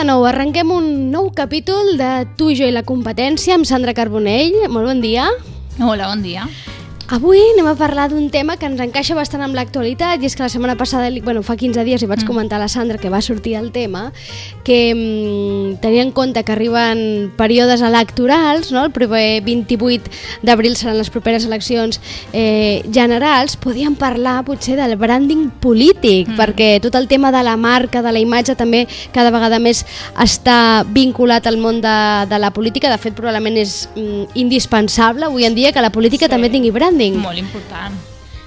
De nou, arrenquem un nou capítol de Tu i jo i la competència amb Sandra Carbonell. Molt bon dia. Hola, bon dia. Avui anem a parlar d'un tema que ens encaixa bastant amb l'actualitat i és que la setmana passada, bueno, fa 15 dies, li vaig mm. comentar a la Sandra que va sortir el tema que mm, tenia en compte que arriben períodes electorals, no? el proper 28 d'abril seran les properes eleccions eh, generals, podíem parlar potser del branding polític, mm. perquè tot el tema de la marca, de la imatge també cada vegada més està vinculat al món de, de la política, de fet probablement és mm, indispensable avui en dia que la política sí. també tingui branding branding. Molt important.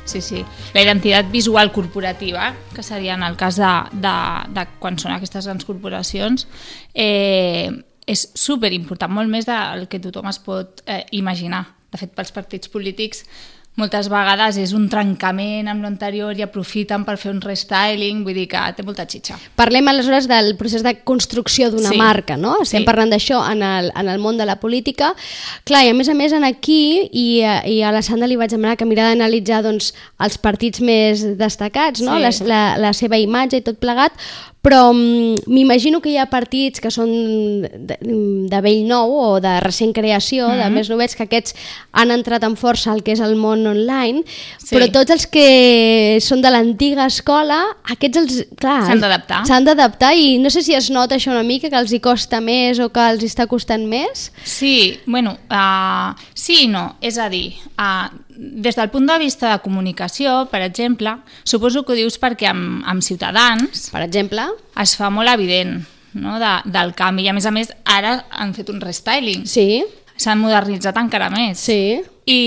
Sí, sí. La identitat visual corporativa, que seria en el cas de, de, de quan són aquestes grans corporacions, eh, és super important, molt més del que tothom es pot eh, imaginar. De fet, pels partits polítics moltes vegades és un trencament amb l'anterior i aprofiten per fer un restyling, vull dir que té molta xitxa. Parlem aleshores del procés de construcció d'una sí. marca, no? Estem sí. parlant d'això en, el, en el món de la política. Clar, i a més a més en aquí, i, i a la Sandra li vaig demanar que mira d'analitzar doncs, els partits més destacats, no? Sí. La, la, la seva imatge i tot plegat, però mm, m'imagino que hi ha partits que són de, de vell nou o de recent creació, mm -hmm. de mhm. més novets, que aquests han entrat en força al que és el món online, sí. però tots els que són de l'antiga escola, aquests els... clar, S'han d'adaptar. S'han d'adaptar i no sé si es nota això una mica, que els hi costa més o que els està costant més. Sí, bueno, uh, sí i no. És a dir, uh, des del punt de vista de comunicació, per exemple, suposo que ho dius perquè amb, amb Ciutadans... Per exemple? Es fa molt evident no, de, del canvi. I a més a més, ara han fet un restyling. Sí. S'han modernitzat encara més. Sí. I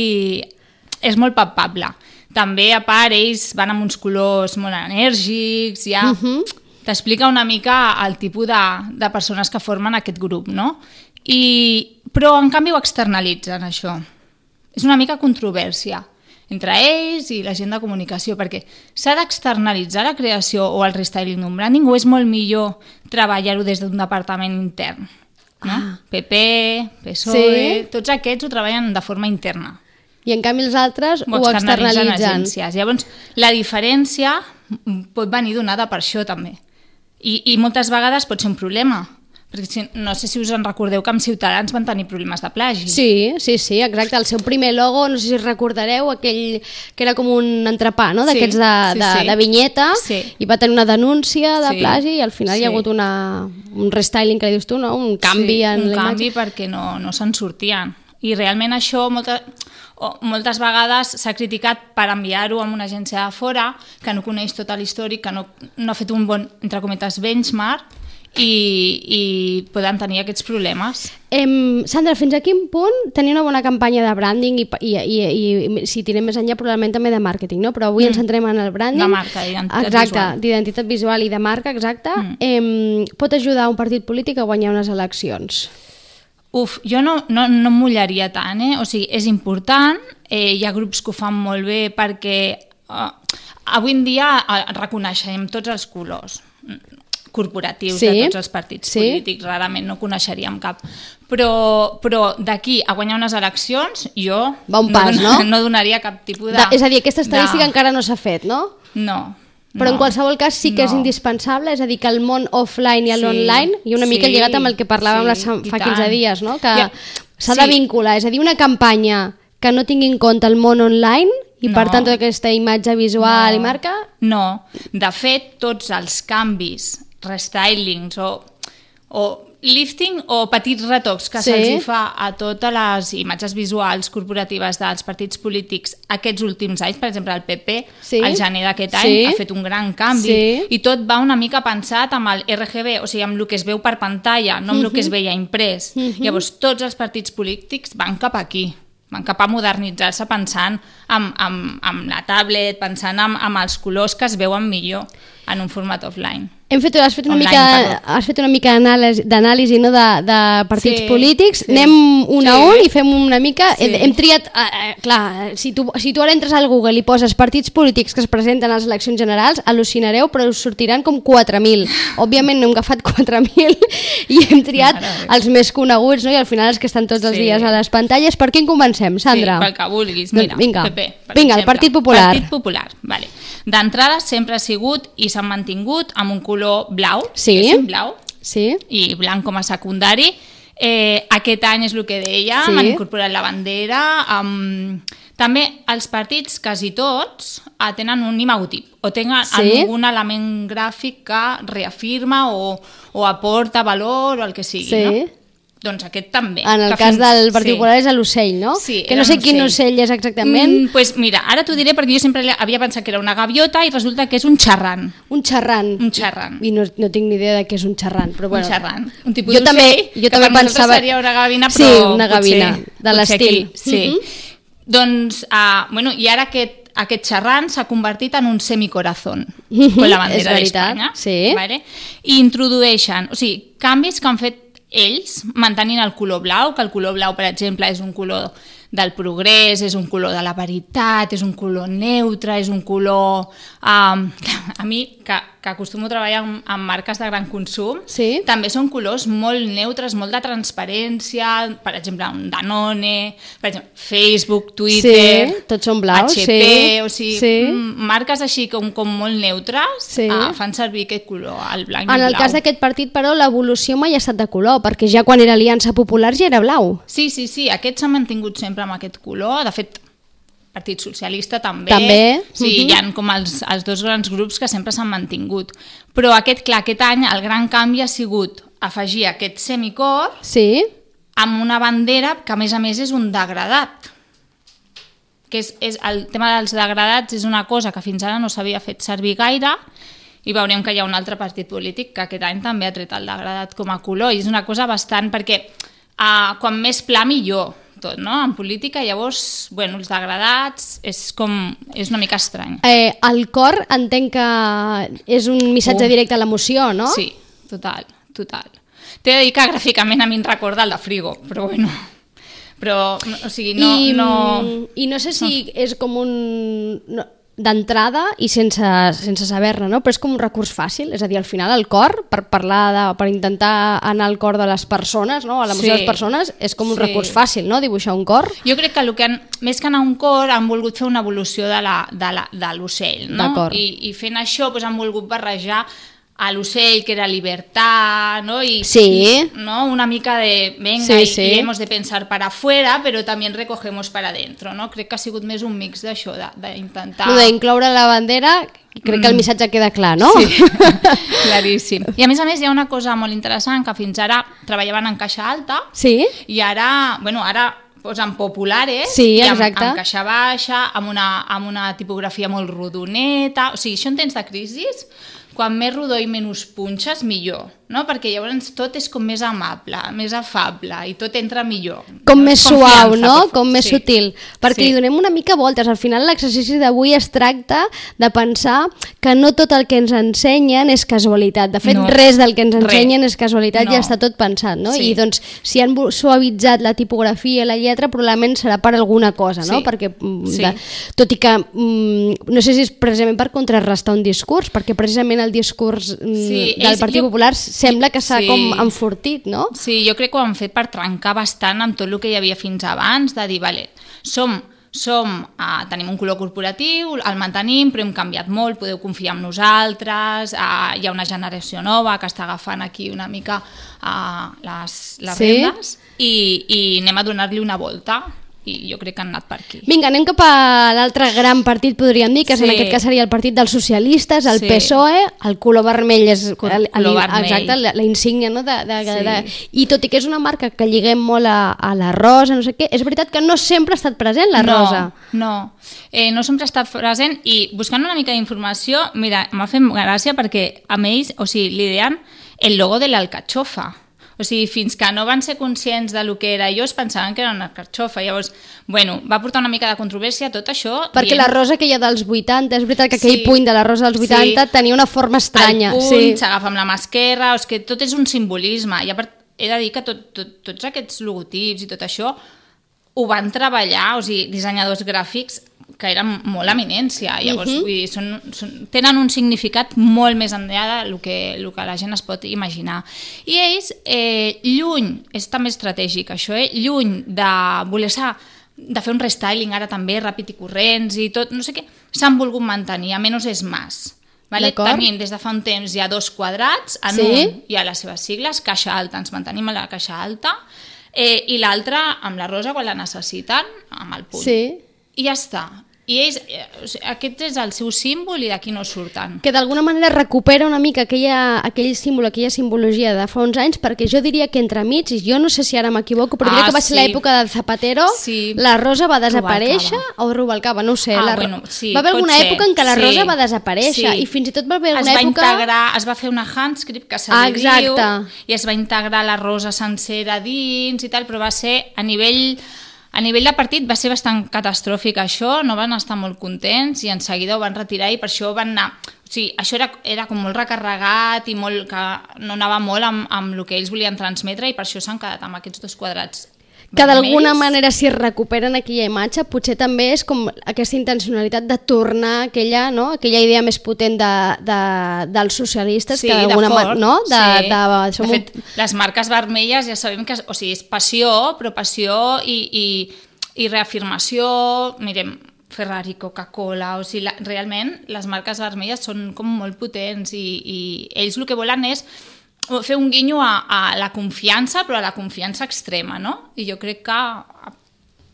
és molt palpable. També, a part, ells van amb uns colors molt enèrgics, ja... Uh -huh. T'explica una mica el tipus de, de persones que formen aquest grup, no? I, però, en canvi, ho externalitzen, això és una mica controvèrsia entre ells i la gent de comunicació, perquè s'ha d'externalitzar la creació o el restyling d'un branding o és molt millor treballar-ho des d'un departament intern? No? Ah. PP, PSOE, sí? tots aquests ho treballen de forma interna. I en canvi els altres ho, ho externalitzen. Agències. Llavors, la diferència pot venir donada per això també. I, I moltes vegades pot ser un problema, perquè si, no sé si us en recordeu que amb Ciutadans van tenir problemes de plagi. Sí, sí, sí, exacte. El seu primer logo, no sé si recordareu, aquell que era com un entrepà, no?, d'aquests de, sí, de, sí. de vinyeta, sí. i va tenir una denúncia de sí. plagi i al final sí. hi ha hagut una, un restyling, que dius tu, no?, un canvi sí, en un canvi perquè no, no se'n sortien. I realment això moltes, o moltes vegades s'ha criticat per enviar-ho a una agència de fora que no coneix tot l'històric, que no, no ha fet un bon, entre cometes, benchmark, i, i poden tenir aquests problemes. Em, Sandra, fins a quin punt tenir una bona campanya de branding i, i, i, i si tirem més enllà probablement també de màrqueting, no? però avui mm. ens centrem en el branding. De marca, d'identitat exacte, d'identitat visual i de marca, exacte. Mm. Em, pot ajudar un partit polític a guanyar unes eleccions? Uf, jo no, no, no em mullaria tant, eh? O sigui, és important, eh, hi ha grups que ho fan molt bé perquè eh, avui en dia eh, reconeixem tots els colors corporatius sí? de tots els partits sí? polítics, rarament no coneixeríem cap. Però, però d'aquí a guanyar unes eleccions, jo Va un pas, no, no? no donaria cap tipus de... de és a dir, aquesta estadística de... encara no s'ha fet, no? No. Però no, en qualsevol cas sí que no. és indispensable, és a dir, que el món offline i l'online, sí, i una sí, mica lligat amb el que parlàvem sí, la, fa 15 dies, no? que ja. s'ha sí. de vincular, és a dir, una campanya que no tingui en compte el món online i no. per tant tota aquesta imatge visual no. i marca? No, de fet tots els canvis restylings o, o lifting o petits retocs que sí. se'ls fa a totes les imatges visuals corporatives dels partits polítics aquests últims anys, per exemple el PP sí. al gener d'aquest sí. any ha fet un gran canvi sí. i tot va una mica pensat amb el RGB, o sigui amb el que es veu per pantalla no amb uh -huh. el que es mhm. veia imprès uh mhm. -huh. llavors tots els partits polítics van cap aquí van cap a modernitzar-se pensant amb, amb, amb la tablet, pensant amb, amb els colors que es veuen millor en un format offline. Hem fet, has fet una Online, mica, has fet una mica d'anàlisi no, de, de partits sí, polítics. Sí. Anem un sí. a un i fem una mica... Sí. Hem, hem triat... Uh, uh, clar, si tu, si tu ara entres al Google i poses partits polítics que es presenten a les eleccions generals, al·lucinareu, però us sortiran com 4.000. Òbviament no hem agafat 4.000 i hem triat Mare els més coneguts no? i al final els que estan tots els dies a les pantalles. Per quin comencem, Sandra? Sí, pel que vulguis. Doncs Mira, vinga, PP, vinga exemple. el Partit Popular. Partit Popular, vale. D'entrada sempre ha sigut i s'han mantingut amb un color blau, sí. és un blau, Sí. i blanc com a secundari. Eh, aquest any és el que deia, Sí. han incorporat la bandera. Amb... També els partits, quasi tots, eh, tenen un imautip o tenen Sí. algun element gràfic que reafirma o, o aporta valor o el que sigui, Sí. no? Doncs aquest també. En el que cas fins- del Partit sí. És l'ocell, no? Sí, que no sé quin ocell. és exactament. Mm, pues mira, ara t'ho diré perquè jo sempre havia pensat que era una gaviota i resulta que és un xerran. Un xerran. Un xerran. I no, no tinc ni idea de què és un xerran. Però bueno, un xerran. Un tipus jo també, d'ocell, jo que també per pensava... seria una gavina, Sí, però una gavina, potser- de l'estil. Sí. Mhm. Doncs, uh, bueno, i ara aquest, aquest xerran s'ha convertit en un semicorazón Mhm, con la bandera d'Espanya. sí. Vale? I introdueixen, o sigui, canvis que han fet ells, mantenint el color blau, que el color blau, per exemple, és un color del progrés, és un color de la veritat, és un color neutre, és un color... Um, a mi, que, que acostumo a treballar amb, amb marques de gran consum, Sí. també són colors molt neutres, molt de transparència, per exemple, un Danone, per exemple, Facebook, Twitter... Sí, tots són blaus, HP, sí. o sigui, Sí. marques així com, com molt neutres Sí. ah, fan servir aquest color, el blanc i En el el blau. cas d'aquest partit, però, l'evolució mai ha estat de color, perquè ja quan era Aliança Popular ja era blau. Sí, sí, sí, aquest s'ha mantingut sempre amb aquest color, de fet, Partit Socialista també. També, Sí, mhm. hi ha com els, els dos grans grups que sempre s'han mantingut. Però aquest, clar, aquest any el gran canvi ha sigut afegir aquest semicor Sí, amb una bandera que a més a més és un degradat que és, és el tema dels degradats és una cosa que fins ara no s'havia fet servir gaire i veurem que hi ha un altre partit polític que aquest any també ha tret el degradat com a color i és una cosa bastant perquè uh, quan més pla millor tot, no? En política, llavors, bueno, els degradats és com... és una mica estrany. eh, el cor entenc que és un missatge Uh. directe a l'emoció, no? Sí, total, total. T'he de dir que gràficament a mi em recorda el de Frigo, però bueno... Però, no, o sigui, no... I, no... I no sé si és com un... No, d'entrada i sense, sense saber-ne, no? però és com un recurs fàcil, és a dir, al final el cor, per parlar de, per intentar anar al cor de les persones, no? a l'emoció Sí. de les persones, és com un Sí. recurs fàcil, no? dibuixar un cor. Jo crec que, el que han, més que anar a un cor han volgut fer una evolució de la- de la- de l'ocell, no? I, I fent això doncs, han volgut barrejar a l'ocell que era libertad, ¿no? Y, Sí. y, ¿no? Una mica de, venga, Sí, y, sí. y hemos de pensar para afuera, pero también recogemos para adentro, no? Crec que ha sigut més un mix d'això, de- d'intentar... Lo d'incloure la bandera, crec que el missatge queda clar, no? Mm. Sí, claríssim. I a més a més hi ha una cosa molt interessant que fins ara treballaven en caixa alta Sí? i ara, bueno, ara posen populares Sí, i amb, exacte. amb caixa baixa, amb una, amb una tipografia molt rodoneta, o sigui, això en temps de crisis, quan més rodó i menys punxes, millor, no? Perquè llavors tot és com més amable, més afable i tot entra millor. Com més suau, no? Com més sí. sutil. Perquè Sí. li donem una mica voltes. Al final l'exercici d'avui es tracta de pensar que no tot el que ens ensenyen és casualitat. De fet, No. res del que ens Res. ensenyen és casualitat, No. ja està tot pensat, no? Sí. I doncs, si han suavitzat la tipografia i la lletra, probablement serà per alguna cosa, no? Sí. Perquè, mm, Sí. de, tot i que, mm, no sé si és precisament per contrarrestar un discurs, perquè precisament el discurs mm, Sí, del ells- Partit jo- Popular sembla que s'ha Sí. com enfortit, no? Sí, jo crec que ho han fet per trencar bastant amb tot el que hi havia fins abans, de dir, vale, som, som uh, tenim un color corporatiu, el mantenim, però hem canviat molt, podeu confiar en nosaltres, uh, hi ha una generació nova que està agafant aquí una mica uh, les, les Sí? rendes i, i anem a donar-li una volta i jo crec que han anat per aquí. Vinga, anem cap a l'altre gran partit, podríem dir, que és en Sí. aquest cas seria el partit dels socialistes, el Sí. PSOE, el color vermell és Col- el- el- vermell. exacte, la, la insígnia, no? De, de, Sí. de, i tot i que és una marca que lliguem molt a, a la rosa, no sé què, és veritat que no sempre ha estat present la no, rosa. No, eh, no sempre ha estat present i buscant una mica d'informació, mira, m'ha fet gràcia perquè a ells, o sigui, li deien el logo de l'alcatxofa. O sigui, fins que no van ser conscients de lo que era jo, es pensaven que era una alcatxofa. Llavors, bueno, va portar una mica de controvèrsia tot això. Perquè dient- la rosa que hi ha dels 80, és veritat que aquell Sí. puny de la rosa dels 80 Sí. tenia una forma estranya. el puny sí. s'agafa amb la mà esquerra, o és que tot és un simbolisme. I a part, he de dir que tot, tot, tots aquests logotips i tot això ho van treballar, o sigui, dissenyadors gràfics que eren molt eminència. Llavors, Mhm. vull dir, són, són, tenen un significat molt més enllà del que, el que la gent es pot imaginar. I ells, eh, lluny, és també estratègic això, eh, lluny de voler ser de fer un restyling ara també ràpid i corrents i tot, no sé què, s'han volgut mantenir, a menys és más. Vale? Tenim des de fa un temps ja dos quadrats, en Sí. un hi ha les seves sigles, caixa alta, ens mantenim a la caixa alta, eh, i l'altre amb la rosa quan la necessiten, amb el puny. Sí. I ja està. I ells, eh, aquest és el seu símbol i d'aquí no surten. que d'alguna manera recupera una mica aquella, aquell símbol, aquella simbologia de fa uns anys, perquè jo diria que entremig, i jo no sé si ara m'equivoco, però diria Ah, que va ser sí. l'època del Zapatero, Sí. la rosa va desaparèixer, Rubalcaba. o Rubalcaba, no sé. Ah, la, bueno, sí, va haver alguna ser. època en què la Sí. rosa va desaparèixer, Sí. i fins i tot va haver es una va època... integrar, es va fer una handscript que se Ah, li diu i es va integrar la rosa sencera dins i tal, però va ser a nivell a nivell de partit va ser bastant catastròfic això, no van estar molt contents i en seguida ho van retirar i per això van anar... O sigui, això era, era com molt recarregat i molt, que no anava molt amb, amb el que ells volien transmetre i per això s'han quedat amb aquests dos quadrats que d'alguna manera si recuperen aquella imatge potser també és com aquesta intencionalitat de tornar aquella, no? aquella idea més potent de, de, dels socialistes Sí, que de d'alguna manera no? de, sí. de, de, som fet, les marques vermelles ja sabem que o sigui, és passió, però passió i, i, i reafirmació, mirem, Ferrari, Coca-Cola, o sigui, la, realment les marques vermelles són com molt potents i, i ells el que volen és fer un guinyo a, a la confiança, però a la confiança extrema, no? I jo crec que, a,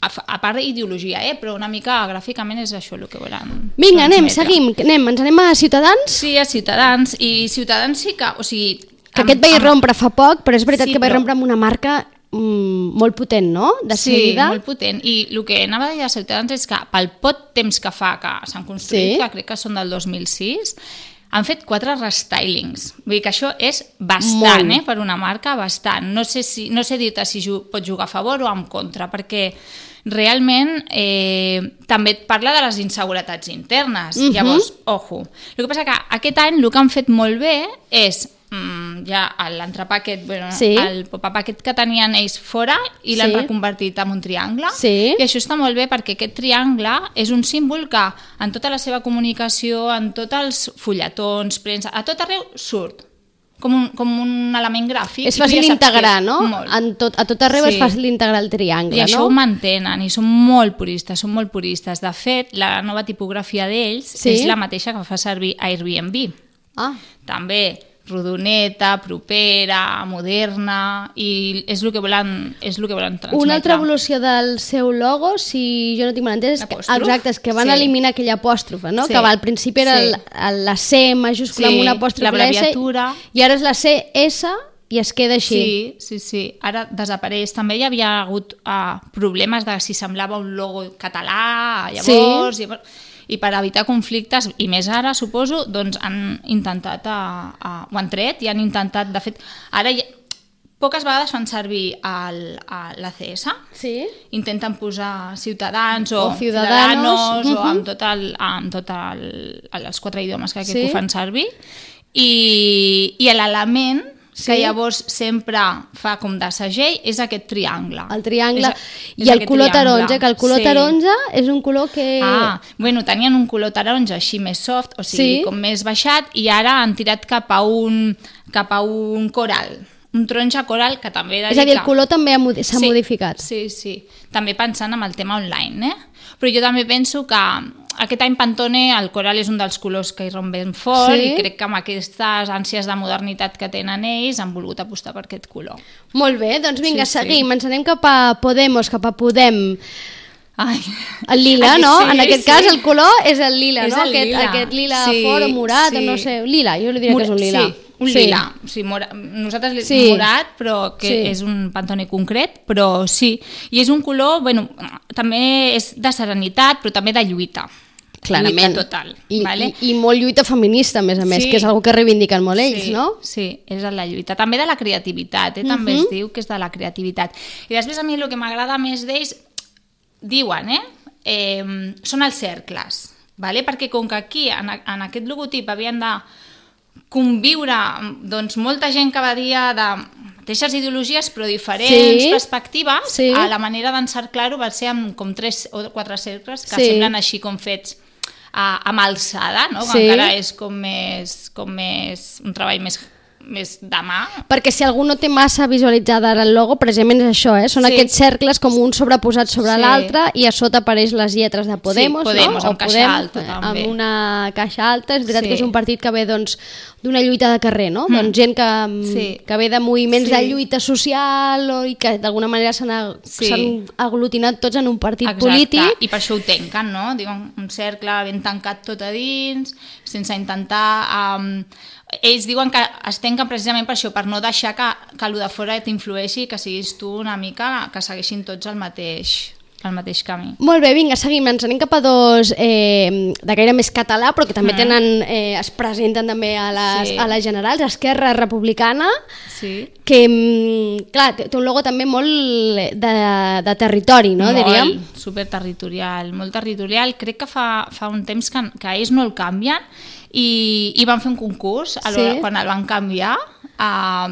a, a part d'ideologia, eh? però una mica gràficament és això el que volen Vinga, anem, transmetre. seguim, anem, ens anem a Ciutadans, Sí, a Ciutadans, i Ciutadans sí que, o sigui... que amb- aquest va amb- irrompre fa poc, però és veritat Sí, que va però- irrompre amb una marca mm, molt potent, no? De Sí, seguida. molt potent. I el que anava a dir a Ciutadans és que pel pot temps que fa que s'han construït, Sí. que crec que són del 2006, han fet quatre restylings. Vull dir que això és bastant, Molt. eh, per una marca, bastant. No sé, si, no sé dir-te si ju pot jugar a favor o en contra, perquè realment eh, també et parla de les inseguretats internes. Mhm. Llavors, ojo. El que passa que aquest any el que han fet molt bé és mm, ja l'entrepà aquest, bueno, Sí. el pop-up aquest que tenien ells fora i l'han Sí. reconvertit en un triangle. Sí. I això està molt bé perquè aquest triangle és un símbol que en tota la seva comunicació, en tots els fulletons, premsa, a tot arreu surt. Com un, com un element gràfic. És i fàcil ja és. no? Molt. En tot, a tot arreu Sí. és fàcil d'integrar el triangle, I això no? ho mantenen i són molt puristes, són molt puristes. De fet, la nova tipografia d'ells Sí. és la mateixa que fa servir Airbnb. Ah, També rodoneta, propera, moderna i és el que volen, és el que volen transmetre. Una altra evolució del seu logo, si jo no tinc mal entès, és que, exacte, és que van Sí. eliminar aquella apòstrofa, no? Sí. que va, al principi era Sí. el, la C majúscula Sí, amb una apòstrofa la S, i ara és la CS i es queda així. Sí, sí, sí. Ara desapareix. També hi havia hagut uh, problemes de si semblava un logo català, llavors... Sí. llavors i per evitar conflictes, i més ara, suposo, doncs han intentat, a, a, ho han tret i han intentat, de fet, ara ja, poques vegades fan servir el, a l'ACS, Sí? intenten posar ciutadans o, O ciudadanos, ciudadanos o mhm. amb tot, el, amb tot el, els quatre idiomes que, Sí. que ho fan servir i, i l'element Sí. que llavors sempre fa com de segell és aquest triangle. El triangle És, és i el color triangle. taronja, que el color Sí. taronja és un color que... Ah, bueno, tenien un color taronja així més soft, o sigui, Sí. com més baixat, i ara han tirat cap a un, cap a un coral, un taronja coral que també és a dir, el color també s'ha modificat. Sí, sí. També pensant en el tema online, eh? Però jo també penso que aquest any Pantone el coral és un dels colors que hi rompen fort Sí. i crec que amb aquestes ànsies de modernitat que tenen ells han volgut apostar per aquest color. Molt bé, doncs vinga, Sí, sí. seguim. Ens anem cap a Podemos, cap a Podem. Ai. El lila, Aquí no? sí, en aquest sí. cas el color és el lila, És no? el aquest, lila. aquest lila Sí, fort o morat, o sí. no sé, lila, jo li diria que és un lila. Sí, un lila. O sigui, mora... Nosaltres li Sí. sí. morat, però que Sí. sí. és un pantone concret, però sí. I és un color, bueno, també és de serenitat, però també de lluita. Clarament. Lluita total. I, vale? i, I molt lluita feminista, a més a més, Sí. que és una que reivindiquen molt ells, sí, no? Sí, és la lluita. També de la creativitat, eh? també Mhm. es diu que és de la creativitat. I després a mi el que m'agrada més d'ells, diuen, eh? eh? Són els cercles, vale? perquè com que aquí, en, en aquest logotip, havien de conviure doncs, molta gent que va dir de mateixes ideologies però diferents Sí. perspectives, Sí. a la manera d'encerclar-ho va ser amb com tres o quatre cercles que Sí. semblen així com fets a, amb alçada, no? que Sí. encara és com més, com més un treball més més de mà. Perquè si algú no té massa visualitzada ara el logo, precisament és això, eh? Són Sí. aquests cercles com un sobreposat sobre Sí. l'altre i a sota apareix les lletres de Podemos, Podemos, no? amb caixa alta, també. Amb una caixa alta. És veritat Sí. que és un partit que ve doncs, d'una lluita de carrer, no? Mm. Doncs gent que, Sí. que ve de moviments Sí. de lluita social o, i que d'alguna manera s'han Sí. aglutinat tots en un partit Exacte, polític. i per això ho tanquen, no? Diuen un cercle ben tancat tot a dins, sense intentar... Um, ells diuen que es tanquen precisament per això, per no deixar que, que el de fora t'influeixi, que siguis tu una mica, que segueixin tots el mateix, el mateix camí. Molt bé, vinga, seguim. Ens anem cap a dos eh, de gaire més català, però que també tenen, eh, es presenten també a les, Sí. a les generals, Esquerra Republicana, Sí. que, mm, clar, té un logo també molt de, de territori, no, molt, diríem? superterritorial, molt territorial. Crec que fa, fa un temps que, que ells no el canvien i, i van fer un concurs a Sí. quan el van canviar a,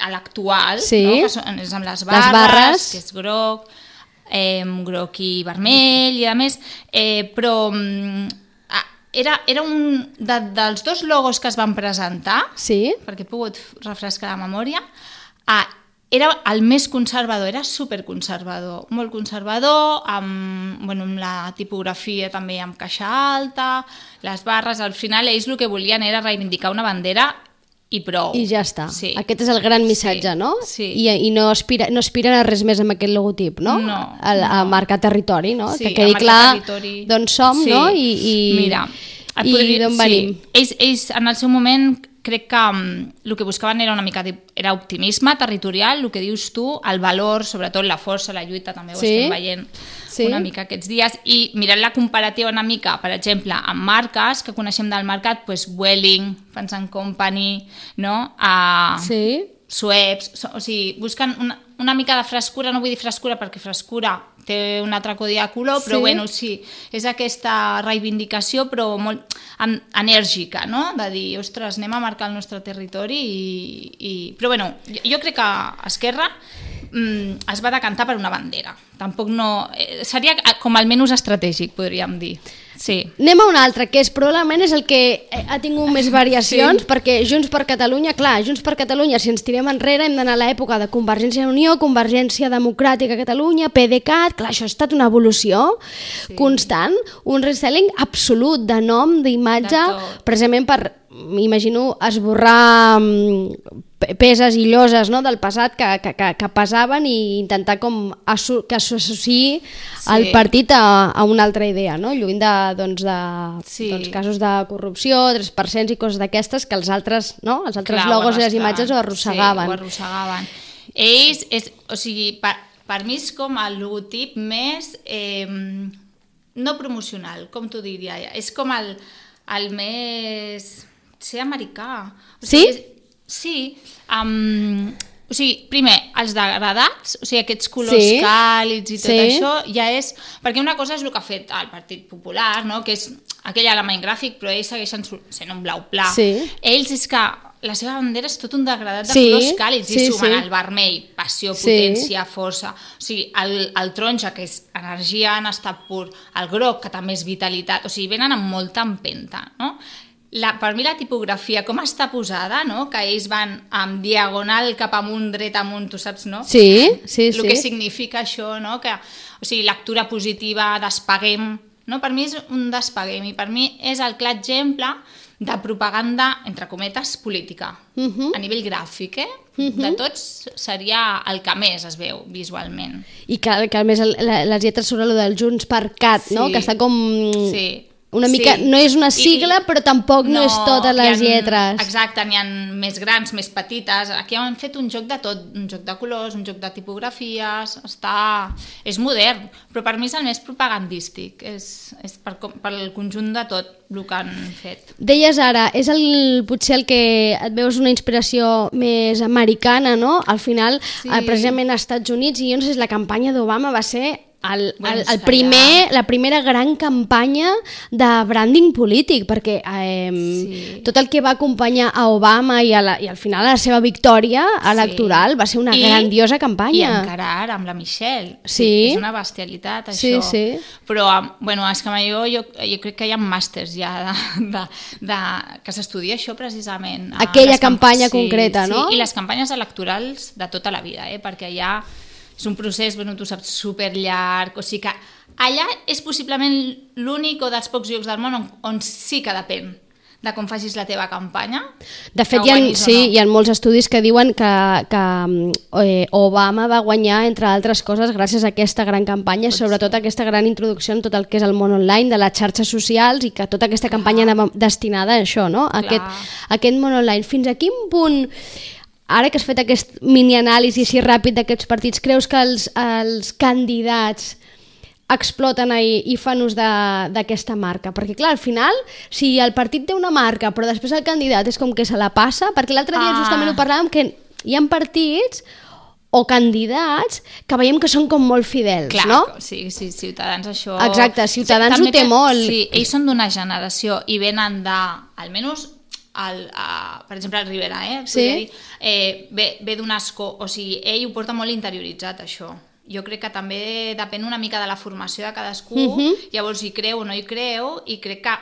a l'actual, Sí. no? que són, és amb les barres, barres. que és groc, eh, groc i vermell i a més, eh, però mm, era, era un de, dels dos logos que es van presentar, Sí? perquè he pogut refrescar la memòria, ah, era el més conservador, era superconservador, molt conservador, amb, bueno, amb la tipografia també amb caixa alta, les barres, al final ells el que volien era reivindicar una bandera i prou. I ja està. Sí. Aquest és el gran missatge, Sí, no? sí. I, i no, aspira, no aspiren a res més amb aquest logotip, no? No, a, a no. marcar territori, no? Sí, que quedi a clar territori. d'on som, Sí. no? I, i, Mira, i podria- d'on venim. Sí. Ells, ells, en el seu moment, crec que el que buscaven era una mica era optimisme territorial, el que dius tu, el valor, sobretot la força, la lluita, també ho Sí. estem veient Sí. una mica aquests dies, i mirant la comparativa una mica, per exemple, amb marques que coneixem del mercat, pues, Welling, Fans Company, no? Uh, Sí? Sueps, o sigui, busquen una, una mica de frescura, no vull dir frescura perquè frescura té un altre codi de color, però Sí. bueno, sí, és aquesta reivindicació però molt en, enèrgica, no? De dir, ostres, anem a marcar el nostre territori i... i... Però bueno, jo, jo crec que Esquerra mm, es va decantar per una bandera. Tampoc no... Eh, seria com el menys estratègic, podríem dir. Sí. Anem a un altre, que és probablement és el que eh, ha tingut més variacions, sí. perquè Junts per Catalunya, clar, Junts per Catalunya, si ens tirem enrere, hem d'anar a l'època de Convergència i Unió, Convergència Democràtica Catalunya, PDeCAT, clar, això ha estat una evolució sí. constant, un reselling absolut de nom, d'imatge, precisament per, m'imagino, esborrar mm, pe- peses i lloses no, del passat que, que, que, que pesaven i intentar com asso que s'associï Sí. el partit a, a una altra idea, no? lluny de, doncs, de Sí. doncs, casos de corrupció, 3% i coses d'aquestes que els altres, no? els altres Clar, logos i les imatges ho arrossegaven. Sí, ho arrossegaven. Ells, és, o sigui, per, per mi és com el logotip més... Eh, no promocional, com t'ho diria. És com el, el més... ser americà. O Sí? sigui, és, sí. Um, o sigui, primer, els degradats, o sigui, aquests colors Sí. càlids i tot Sí. això, ja és... Perquè una cosa és el que ha fet el Partit Popular, no? que és aquell element gràfic, però ells segueixen sent un blau pla. Sí. Ells és que la seva bandera és tot un degradat de Sí, colors càlids sí, i sumen sí. el vermell, passió, Sí. potència, força. O sigui, el, el taronja, que és energia en estat pur, el groc, que també és vitalitat, o sigui, venen amb molta empenta, no? La, per mi la tipografia, com està posada, no? que ells van amb diagonal cap amunt, dret amunt, tu saps, no? Sí, sí, el sí. que significa això, no? que, o sigui, lectura positiva, despaguem, no? per mi és un despaguem i per mi és el clar exemple de propaganda, entre cometes, política, Mhm. a nivell gràfic, eh? De tots seria el que més es veu visualment. I que, que a més el, la, les lletres sobre lo del Junts per Cat, no? Sí. que està com... Sí. Una mica, Sí. no és una I- sigla, però tampoc no, és totes les ha- lletres. Exacte, n'hi ha més grans, més petites. Aquí han fet un joc de tot, un joc de colors, un joc de tipografies, està... és modern, però per mi és el més propagandístic, és, és per, per el conjunt de tot el que han fet. Deies ara, és el, potser el que et veus una inspiració més americana, no? Al final, Sí. sí. precisament als Estats Units, i jo no sé si la campanya d'Obama va ser el, el, el primer, la primera gran campanya de branding polític, perquè eh, Sí. tot el que va acompanyar a Obama i, a la, i al final a la seva victòria electoral va ser una I- grandiosa I campanya. encara ara amb la Michelle. Sí. És una bestialitat, Sí, això. sí. Però, um, bueno, és que jo, jo, jo crec que hi ha màsters ja de, de, de, que s'estudia això precisament. a Aquella les camp- campanya concreta, no? Sí, i les campanyes electorals de tota la vida, eh? perquè ja és un procés, bueno, tu saps, superllarg, o sigui que allà és possiblement l'únic o dels pocs llocs del món on, on sí que depèn de com facis la teva campanya. De fet, hi ha, sí, no. hi ha molts estudis que diuen que, que eh, Obama va guanyar, entre altres coses, gràcies a aquesta gran campanya, sobretot aquesta gran introducció en tot el que és el món online, de les xarxes socials i que tota aquesta campanya anava destinada a això, no? A Clar. aquest, a aquest món online. Fins a quin punt ara que has fet aquest mini-anàlisi així ràpid d'aquests partits, creus que els, els candidats exploten i, i fan ús d'aquesta marca? Perquè clar, al final, si el partit té una marca però després el candidat és com que se la passa, perquè l'altre dia Ah. justament ho parlàvem que hi ha partits o candidats que veiem que són com molt fidels, Clar, no? sí, sí, Ciutadans això... Exacte, Ciutadans També ho té pe- molt. Sí, ells són d'una generació i venen de, almenys, el, a, per exemple, el Rivera, eh? Sí. Dir, eh, ve, ve d'un asco, o sigui, ell ho porta molt interioritzat, això. Jo crec que també depèn una mica de la formació de cadascú, Mhm. llavors hi creu o no hi creu, i crec que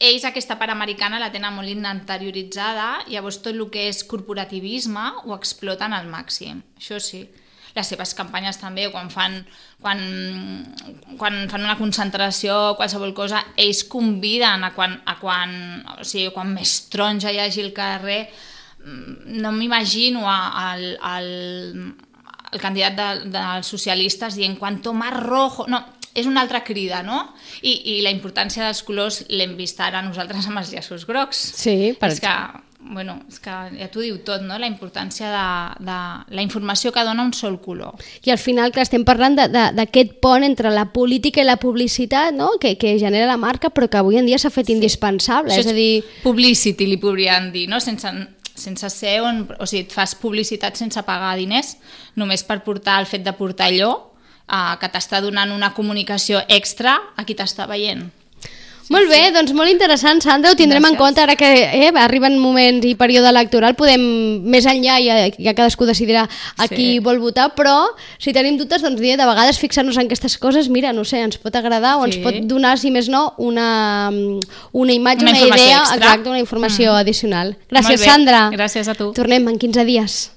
ells aquesta part americana la tenen molt interioritzada, llavors tot el que és corporativisme ho exploten al màxim, això sí. Les seves campanyes també, quan fan, quan, quan fan una concentració, qualsevol cosa, ells conviden a quan, a quan, o sigui, quan més taronja hi hagi al carrer, mm, no m'imagino al, al, el candidat de, dels socialistes dient quanto más rojo... No, és una altra crida, no? I, i la importància dels colors l'hem vist ara nosaltres amb els llaços grocs. Sí, per És que, bueno, és que ja t'ho diu tot, no? La importància de, de la informació que dona un sol color. I al final, que estem parlant d'aquest pont entre la política i la publicitat, no? que, que genera la marca, però que avui en dia s'ha fet sí. indispensable. Això És a dir, Publicity, li podrien dir, no? Sense, sense ser on... O sigui, et fas publicitat sense pagar diners, només per portar el fet de portar allò, eh, que t'està donant una comunicació extra a qui t'està veient. Molt bé, doncs molt interessant, Sandra, ho tindrem en Gràcies. compte ara que eh, arriben moments i període electoral, podem més enllà i ja, ja cadascú decidirà a Sí. qui vol votar, però si tenim dubtes, doncs de vegades fixar-nos en aquestes coses, mira, no sé, ens pot agradar o ens Sí. pot donar, si més no, una, una imatge, Una una, idea, extra. exacte, una informació addicional. Gràcies. Sandra. Gràcies a tu. Tornem en 15 dies.